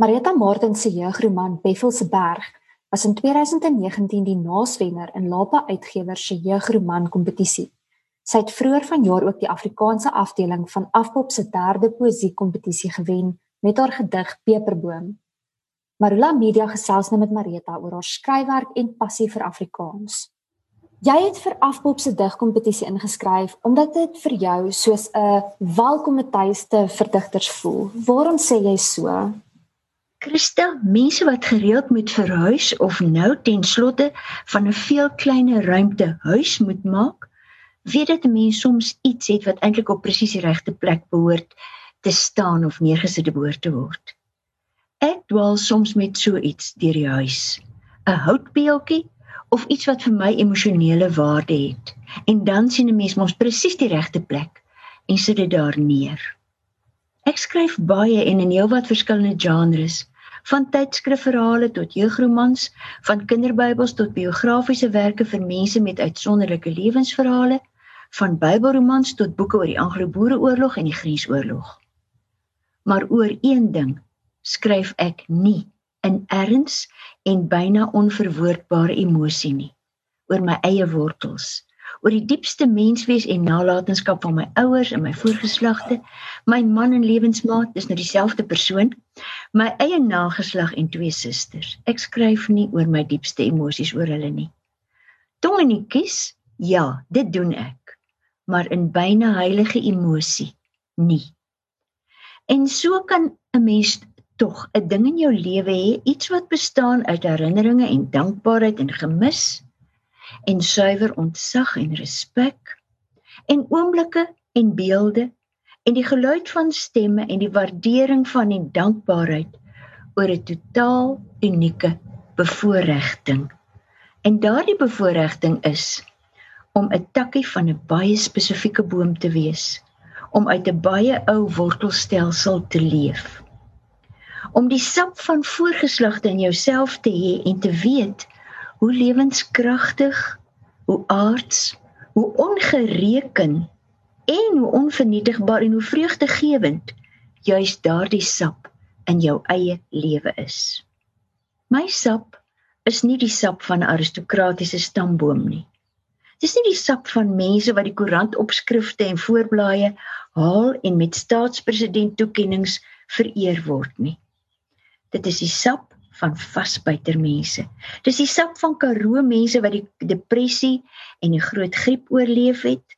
Marita Martin se jeugroman Beffel se berg was in 2019 die naaswenner in Lapa Uitgewers se jeugroman kompetisie. Sy het vroeër vanjaar ook die Afrikaanse afdeling van Afpop se derde poesie kompetisie gewen met haar gedig Peperboom. Marula Media gesels nou met Marita oor haar skryfwerk en passie vir Afrikaans. Jy het vir Afpop se digkompetisie ingeskryf omdat dit vir jou soos 'n welkome tuiste vir digters voel. Waarom sê jy so? Christa, mense wat gereeld moet verhuis of nou ten slotte van 'n veel kleiner ruimte huis moet maak, weet dit 'n mens soms iets het wat eintlik op presies die regte plek behoort te staan of neergesit te behoort te word. Ek dwaal soms met so iets deur die huis. 'n Houtbeeltjie of iets wat vir my emosionele waarde het. En dan sien 'n mens mos presies die regte plek en sit dit daar neer. Ek skryf baie en in heelwat verskillende genres, van tydskrifverhale tot jeugromans, van kinderbybels tot biografiese werke vir mense met uitsonderlike lewensverhale, van Bybelromans tot boeke oor die Anglo-Boereoorlog en die Grensoorlog. Maar oor een ding skryf ek nie in erns en byna onverwoordbare emosie nie oor my eie wortels oor die diepste menswees en nalatenskap van my ouers en my voorgeslagte my man en lewensmaat dis nou dieselfde persoon. My eie nageslag en twee susters ek skryf nie oor my diepste emosies oor hulle nie. Tongenetjies ja dit doen ek. Maar in byna heilige emosie nie. En so kan 'n mens tog 'n ding in jou lewe hê, iets wat bestaan uit herinneringe en dankbaarheid en gemis en suiwer ontzag en respek en oomblikke en beelde en die geluid van stemme en die waardering van en dankbaarheid oor 'n totaal unieke bevoordiging. En daardie bevoordiging is om 'n takkie van 'n baie spesifieke boom te wees, om uit 'n baie ou wortelstelsel te leef om die sap van voorgeslagte in jouself te hê en te weet hoe lewenskragtig, hoe aards, hoe ongereken en hoe onvernietigbaar en hoe vreugdegewend juis daardie sap in jou eie lewe is. My sap is nie die sap van aristokratiese stamboom nie. Dis nie die sap van mense wat die koerantopskrifte en voorblaaie haal en met staatspresident toekenninge vereer word nie. Dit is die sap van vasbyter mense. Dis die sap van Karoo mense wat die depressie en die groot griep oorleef het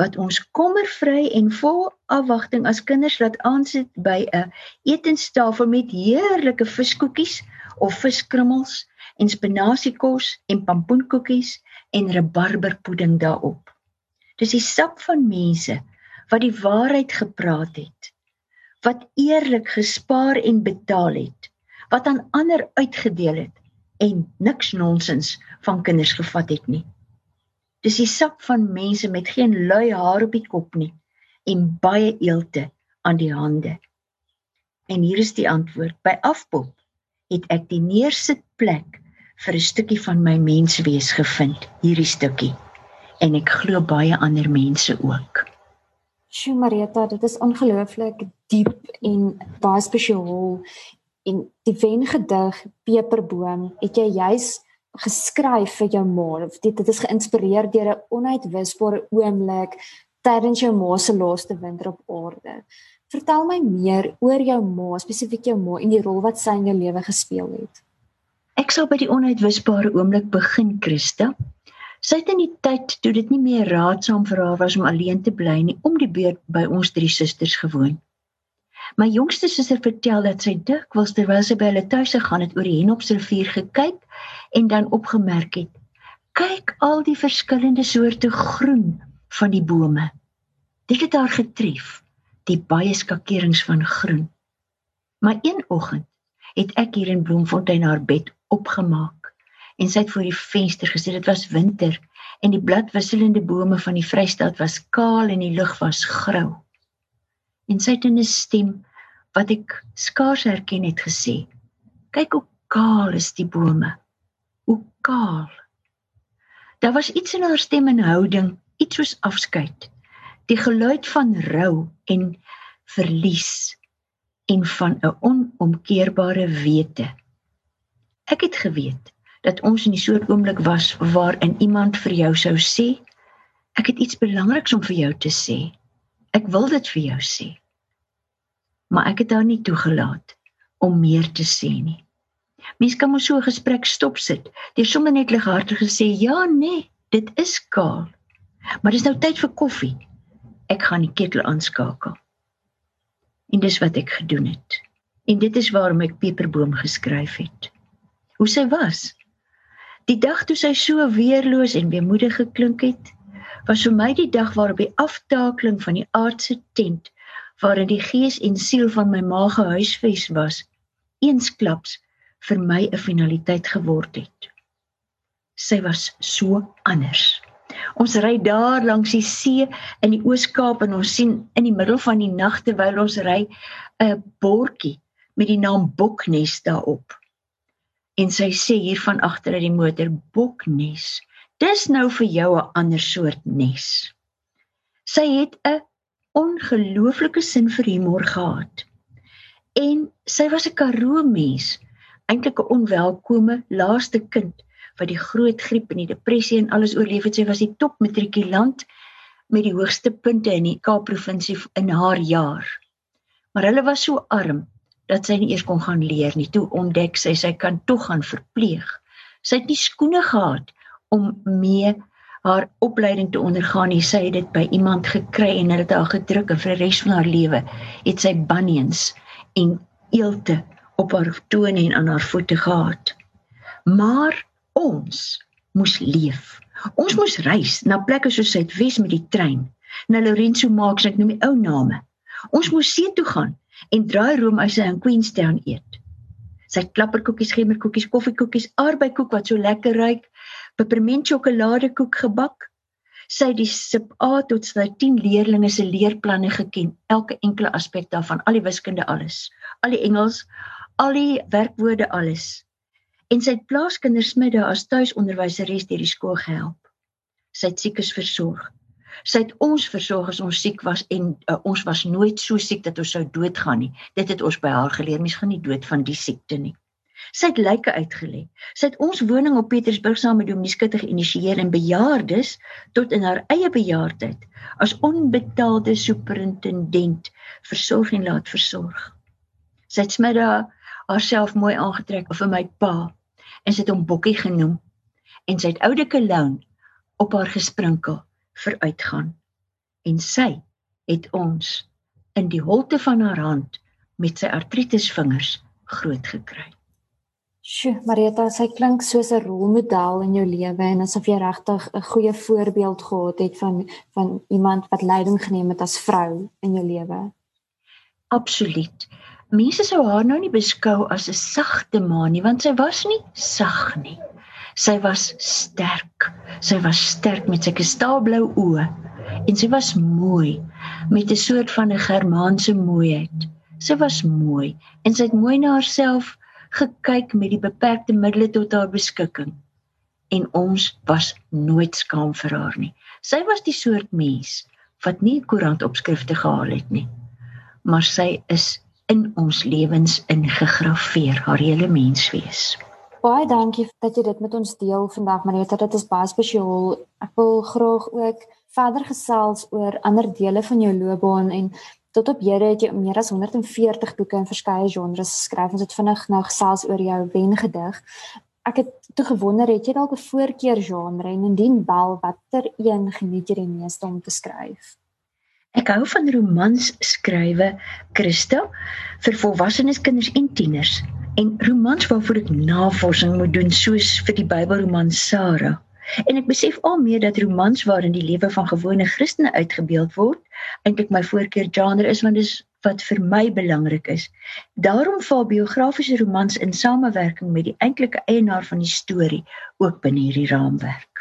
wat ons kommervry en vol afwagting as kinders laat aansit by 'n etenstafel met heerlike viskoekies of viskrummels en spinasiekos en pampoenkoekies en rabarberpudding daarop. Dis die sap van mense wat die waarheid gepraat het wat eerlik gespaar en betaal het, wat aan ander uitgedeel het en niks nonsens van kinders gevat het nie. Dis die sap van mense met geen lui haar op die kop nie en baie eelte aan die hande. En hier is die antwoord. By afpop het ek die neersit plek vir 'n stukkie van my menswees gevind, hierdie stukkie. En ek glo baie ander mense ook. Sjoe Marita, dit is ongelooflik diep en baie spesiaal. En die wengedig Peperboom het jy juis geskryf vir jou ma. Dit dit is geïnspireer deur 'n onuitwisbare oomblik tydens jou ma se laaste winter op aarde. Vertel my meer oor jou ma, spesifiek jou ma en die rol wat sy in jou lewe gespeel het. Ek sal by die onuitwisbare oomblik begin, Christa. Sy het in die tyd toe dit nie meer raadsaam vir haar was om alleen te bly nie, om die beurt by ons drie susters gewoon. My jongste suster vertel dat sy dikwels terwyl sy by hulle tuis gegaan het oor die Henopsrivier gekyk en dan opgemerk het: "Kyk al die verskillende soorte groen van die bome." Dit het haar getref, die baie skakerings van groen. Maar een oggend het ek hier in Bloemfontein haar bed opgemaak en sy het voor die venster gesit. Dit was winter en die bladwisselende bome van die Vrystaat was kaal en die lug was grou. En sy het in 'n stem wat ek skaars herken het gesê: "Kyk hoe kaal is die bome. Hoe kaal." Daar was iets in haar stem en houding, iets soos afskeid. Die geluid van rou en verlies. en van 'n onomkeerbare wete. Ek het geweet dat ons in die soort oomblik was waarin iemand vir jou sou sê ek het iets belangriks om vir jou te sê. Ek wil dit vir jou sê. Maar ek het haar nie toegelaat om meer te sê nie. Mens kan mos so 'n gesprek stop sit. Deur sommer net lighartig gesê ja, nee, dit is kaal. Maar dis nou tyd vir koffie. Ek gaan die ketel aanskakel. En dis wat ek gedoen het. En dit is waarom ek Peperboom geskryf het. Hoe sy was. Die dag toe sy so weerloos en weemoedig geklink het, was vir my die dag waarop die aftakeling van die aardse tent waarin die gees en siel van my ma gehuisves was, eensklaps vir my 'n finaliteit geword het. Sy was so anders. Ons ry daar langs die see in die Oos-Kaap en ons sien in die middel van die nag terwyl ons ry 'n bordjie met die naam Boknes daarop. En sy sê hier van agter uit die motor Boknes. Dis nou vir jou 'n ander soort nes. Sy het 'n ongelooflike sin vir humor gehad. En sy was 'n Karoo mens, eintlik 'n onwelkome laaste kind wat die groot griep en die depressie en alles oorleef het. Sy was die topmatrikulant met die hoogste punte in die Kaap provinsie in haar jaar. Maar hulle was so arm dat sy nie eers kon gaan leer nie. Toe ontdek sy sy kan tog gaan verpleeg. Sy het nie skoene gehad om mee haar opleiding te ondergaan. Nie. Sy het dit by iemand gekry en hulle het haar gedruk en vir die res van haar lewe het sy bunions en eelte op haar tone en aan haar voete gehad. Maar ons moes leef. Ons moes reis na plekke soos Suidwes met die trein, na Lorenzo Marx, ek noem die ou name. Ons moes see toe gaan en draai roomhuise in Queenstown eet. Sy klapperkoekies, gemmerkoekies, koffiekoekies, arbeidkoek wat so lekker ruik, pepermint sjokoladekoek gebak. Sy het die sip A tot sy 10 leerlinge se leerplanne geken, elke enkele aspek daarvan, al die wiskunde alles, al die Engels, al die werkwoorde alles. En sy het plaaskindersmiddag as tuisonderwyseres deur die skool gehelp. Sy het siekes versorg. Sy het ons versorg as ons siek was en uh, ons was nooit so siek dat ons sou doodgaan nie. Dit het ons by haar geleer, mens gaan nie dood van die siekte nie. Sy het lyke uitgelê. Sy het ons woning op Pietersburg saam met Dominee Skutte geïnisieer en bejaardes tot in haar eie bejaardheid as onbetaalde superintendent versorg en laat versorg. Sy het smidda haarself mooi aangetrek vir my pa en sy het hom Bokkie genoem en sy het oude koloon op haar gesprinkel vir uitgaan. En sy het ons in die holte van haar hand met sy artritisvingers groot gekry. Sjoe, Marita, sy klink soos 'n rolmodel in jou lewe en asof jy regtig 'n goeie voorbeeld gehad het van van iemand wat leiding geneem het as vrou in jou lewe. Absoluut. Mense sou haar nou nie beskou as 'n sagte ma nie, want sy was nie sag nie. Sy was sterk. Sy was sterk met sy kristalblou oë en sy was mooi met 'n soort van 'n germaanse mooiheid. Sy was mooi en sy het mooi na haarself gekyk met die beperkte middele tot haar beskikking en ons was nooit skaam vir haar nie. Sy was die soort mens wat nie koerantopskrifte gehaal het nie. Maar sy is in ons lewens ingegrafieer, haar hele menswees. Baie dankie dat jy dit met ons deel vandag, Marita. Dit is baie spesiaal. Ek wil graag ook verder gesels oor ander dele van jou loopbaan en Tot op hede het jy meer as 140 boeke in verskeie genres geskryf. Ons het vinnig nou gesels oor jou wengedig. Ek het toe gewonder, het jy dalk 'n voorkeur genre en indien wel, watter een geniet jy die meeste om te skryf? Ek hou van romans skrywe, Christa, vir volwassenes, kinders en tieners. En romans waarvoor ek navorsing moet doen, soos vir die Bybelroman Sara. En ek besef al meer dat romans waarin die lewe van gewone Christene uitgebeeld word, eintlik my voorkeur genre is want dit is wat vir my belangrik is. Daarom val biografiese romans in samewerking met die eintlike eienaar van die storie ook binne hierdie raamwerk.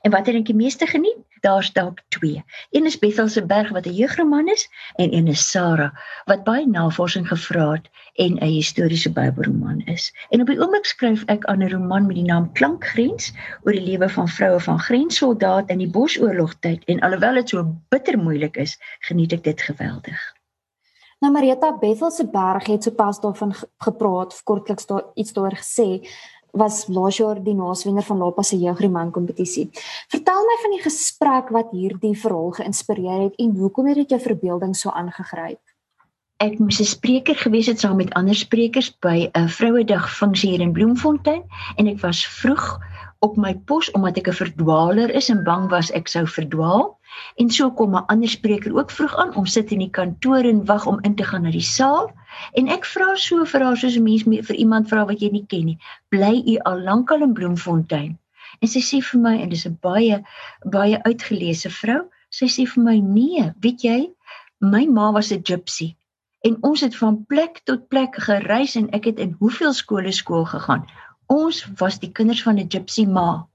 En wat het ek die meeste geniet? Daar's dalk twee. Een is Bethel se berg wat 'n jeugroman is en een is Sarah wat baie navorsing gevra het en 'n historiese Bybelroman is. En op die oomblik skryf ek aan 'n roman met die naam Klankgrens oor die lewe van vroue van grenssoldaat in die Bosoorlogtyd en alhoewel dit so bitter moeilik is, geniet ek dit geweldig. Nou Marita Bethel se berg het sopas daarvan gepraat, kortliks daar iets daaroor gesê was laas jaar die naaswenner van Lapa se jeugrieman kompetisie. Vertel my van die gesprek wat hierdie verhaal geïnspireer het en hoekom het dit jou verbeelding so aangegryp? Ek moes 'n spreker gewees het saam met ander sprekers by 'n Vrouedag funksie hier in Bloemfontein en ek was vroeg op my pos omdat ek 'n verdwaler is en bang was ek sou verdwaal. En so kom 'n ander spreker ook vroeg aan. Ons sit in die kantoor en wag om in te gaan na die saal. En ek vra so vir haar soos 'n mens vir iemand vra wat jy nie ken nie. Bly u al lankal in Bloemfontein? En sy sê vir my en dis 'n baie baie uitgeleese vrou. Sy sê vir my: "Nee, weet jy, my ma was 'n gypsy en ons het van plek tot plek gereis en ek het in hoeveel skole skool gegaan. Ons was die kinders van 'n gypsy ma."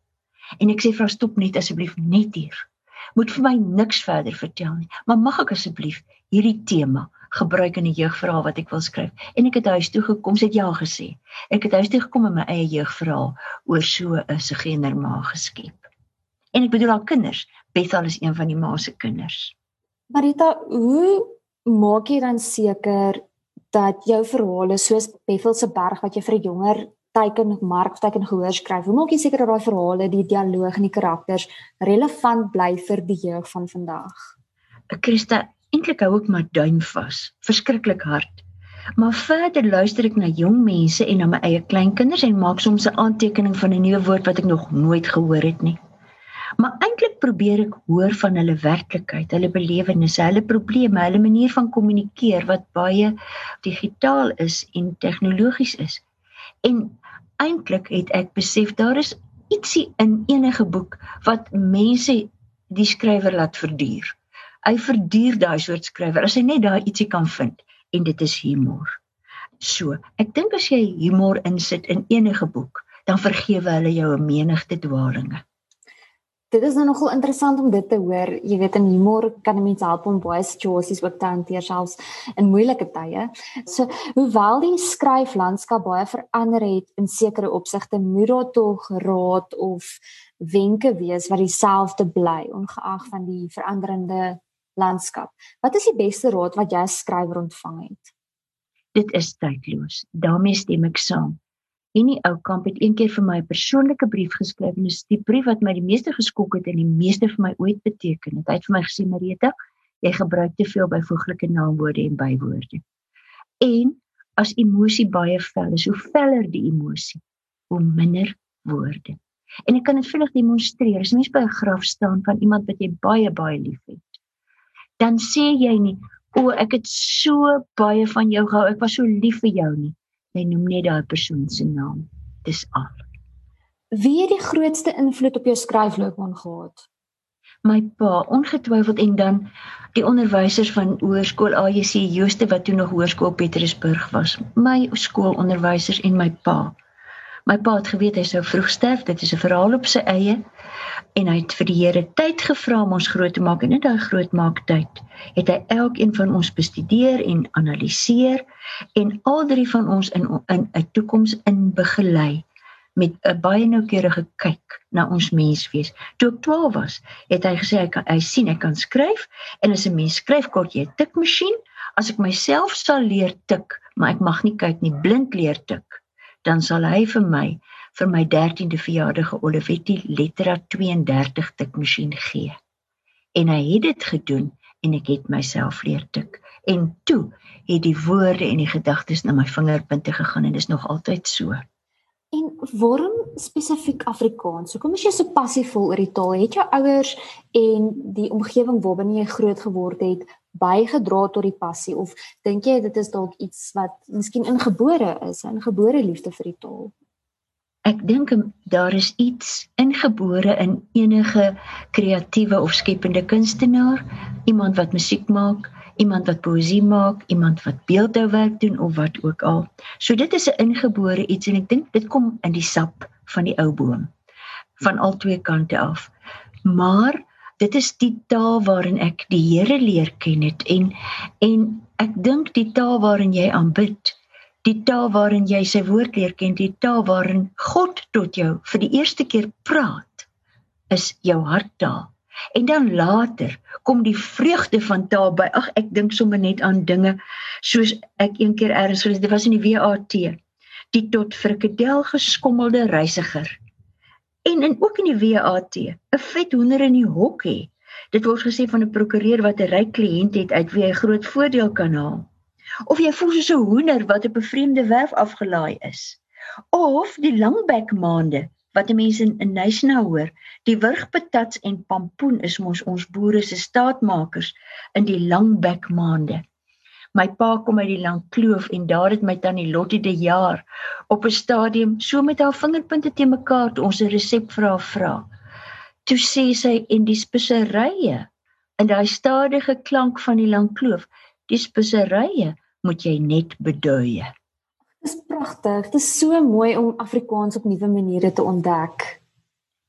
En ek sê haar: "Stop net asseblief net hier." moet vir my niks verder vertel nie. Maar mag ek asseblief hierdie tema gebruik in 'n jeugverhaal wat ek wil skryf? En ek het huis toe gekom, sê ja gesê. Ek het huis toe gekom met my eie jeugverhaal oor so 'n segener ma geskep. En ek bedoel al kinders. Bethal is een van die ma se kinders. Marita, hoe maak jy dan seker dat jou verhale soos Bethel se berg wat jy vir 'n jonger teiken mark teiken gehoor skryf. Hoe maak jy seker dat daai verhale, die dialoog en die karakters relevant bly vir die jeug van vandag? Christa, eintlik hou ek my duim vas. Verskriklik hard. Maar verder luister ek na jong mense en na my eie kleinkinders en maak soms 'n aantekening van 'n nuwe woord wat ek nog nooit gehoor het nie. Maar eintlik probeer ek hoor van hulle werklikheid, hulle belewennisse, hulle probleme, hulle manier van kommunikeer wat baie digitaal is en tegnologies is. En eintlik het ek besef daar is ietsie in enige boek wat mense die skrywer laat verduur. Hy verduur daai soort skrywer as hy net daai ietsie kan vind en dit is humor. So, ek dink as jy humor insit in enige boek, dan vergewe hulle jou 'n menigte dwaalinge dit is nou nogal interessant om dit te hoor. Jy weet in humor kan 'n mens help om baie situasies ook te hanteer selfs in moeilike tye. So hoewel die skryflandskap baie verander het in sekere opsigte, moet daar tog raad of wenke wees wat dieselfde bly ongeag van die veranderende landskap. Wat is die beste raad wat jy as skrywer ontvang het? Dit is tydloos. daarmee stem ek saam. Henny Oukamp het eendag vir my 'n persoonlike brief geskryf en dis die brief wat my die meeste geskok het en die meeste vir my ooit beteken het. Hy het vir my gesê Marita, jy gebruik te veel byvoeglike naamwoorde en bywoorde. En as emosie baie vel is, hoe veller die emosie, hoe minder woorde. En ek kan dit vinnig demonstreer. As mens by 'n graf staan van iemand wat jy baie baie liefhet, dan sê jy nie, "O, ek het so baie van jou gehou. Ek was so lief vir jou nie." Jy noem net daai persoon se naam. Dis al. Wie het die grootste invloed op jou skryfloopbaan gehad? My pa, ongetwyfeld en dan die onderwysers van hoërskool AJC Jooste wat toe nog hoërskool Petrusburg was. My skoolonderwysers en my pa. My pa het geweet hy sou vroeg sterf. Dit is 'n verhaal op sy eie en hy het vir die Here tyd gevra om ons groot te maak en in daai groot maak tyd het hy elkeen van ons bestudeer en analiseer en al drie van ons in in 'n toekoms in begelei met 'n baie noukeurige kyk na ons menswees. Toe ek 12 was, het hy gesê hy kan hy sien ek kan skryf en as 'n mens skryf kort jy 'n tikmasjien, as ek myself sal leer tik, maar ek mag nie kyk nie, blind leer tik, dan sal hy vir my vir my 13de verjaardag 'n Olivetti Lettera 32 tikmasjien gee. En hy het dit gedoen en ek het myself leer tik. En toe het die woorde en die gedagtes na my vingerpunte gegaan en dit is nog altyd so. En waarom spesifiek Afrikaans? Hoekom is jy so passievol oor die taal? Het jou ouers en die omgewing waarbinne jy groot geword het bygedra tot die passie of dink jy dit is dalk iets wat miskien ingebore is, 'n ingebore liefde vir die taal? Ek dink daar is iets ingebore in enige kreatiewe of skepende kunstenaar, iemand wat musiek maak, iemand wat poësie maak, iemand wat beeldhouwerk doen of wat ook al. So dit is 'n ingebore iets en ek dink dit kom in die sap van die ou boom van al twee kante af. Maar dit is die taal waarin ek die Here leer ken het en en ek dink die taal waarin jy aanbid die taal waarin jy sy woord leer ken, die taal waarin God tot jou vir die eerste keer praat, is jou harttaal. En dan later kom die vreugde van taal by. Ag ek dink sommer net aan dinge soos ek een keer eers gelees, dit was in die WAT. Die tot frikadel geskommelde reisiger. En en ook in die WAT, 'n vet hoender in die hok hê. Dit word gesê van 'n prokureur wat 'n ryk kliënt het uit wie hy groot voordeel kan haal. Of jy voel soos 'n hoender wat op 'n vreemde werf afgelaai is. Of die langbek maande wat mense in 'n nasiona hoor, die wurgpatats en pampoen is mos ons boere se staatmakers in die langbek maande. My pa kom uit die lang kloof en daar het my tannie Lottie de jaar op 'n stadium so met haar vingerpunte te mekaar toe ons 'n resep haar vra. Toe sê sy en die speserye in daai stadige klank van die lang kloof, die speserye moet jy net beduie. Dis pragtig. Dit is so mooi om Afrikaans op nuwe maniere te ontdek.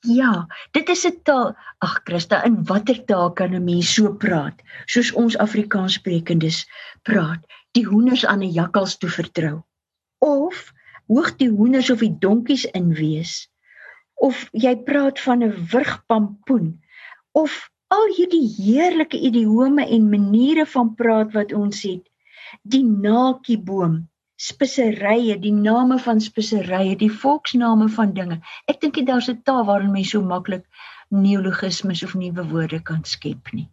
Ja, dit is 'n taal. Ag Christa, in watter taal kan 'n mens so praat soos ons Afrikaanssprekendes praat? Die hoenders aan 'n jakkals toe vertrou. Of hoog die hoenders of die donkies in wees of jy praat van 'n wurgpampoen of al hierdie heerlike idiome en maniere van praat wat ons het die nakieboom speserye die name van speserye die volksname van dinge ek dink dit daar's 'n taal waarin mense so maklik neologismes of nuwe woorde kan skep nie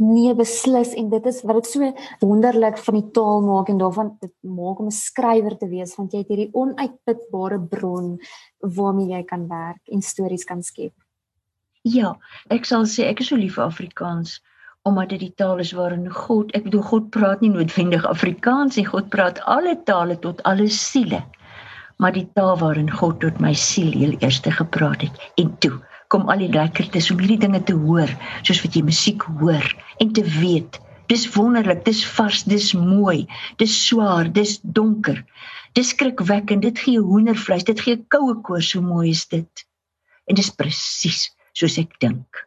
Nee beslis en dit is wat dit so wonderlik van die taal maak en daarvan dit maak om 'n skrywer te wees want jy het hierdie onuitputbare bron waarmee jy kan werk en stories kan skep. Ja, ek sal sê ek is so lief vir Afrikaans omdat dit die taal is waarin God, ek bedoel God praat nie noodwendig Afrikaans nie, God praat alle tale tot alle siele. Maar die taal waarin God tot my siel heel eers gepraat het en toe kom al die lekkertes om hierdie dinge te hoor, soos wat jy musiek hoor en te weet. Dis wonderlik, dis vars, dis mooi, dis swaar, dis donker. Dis skrikwekkend, dit gee hoendervleis, dit gee koue koors, so mooi is dit. En dis presies soos ek dink.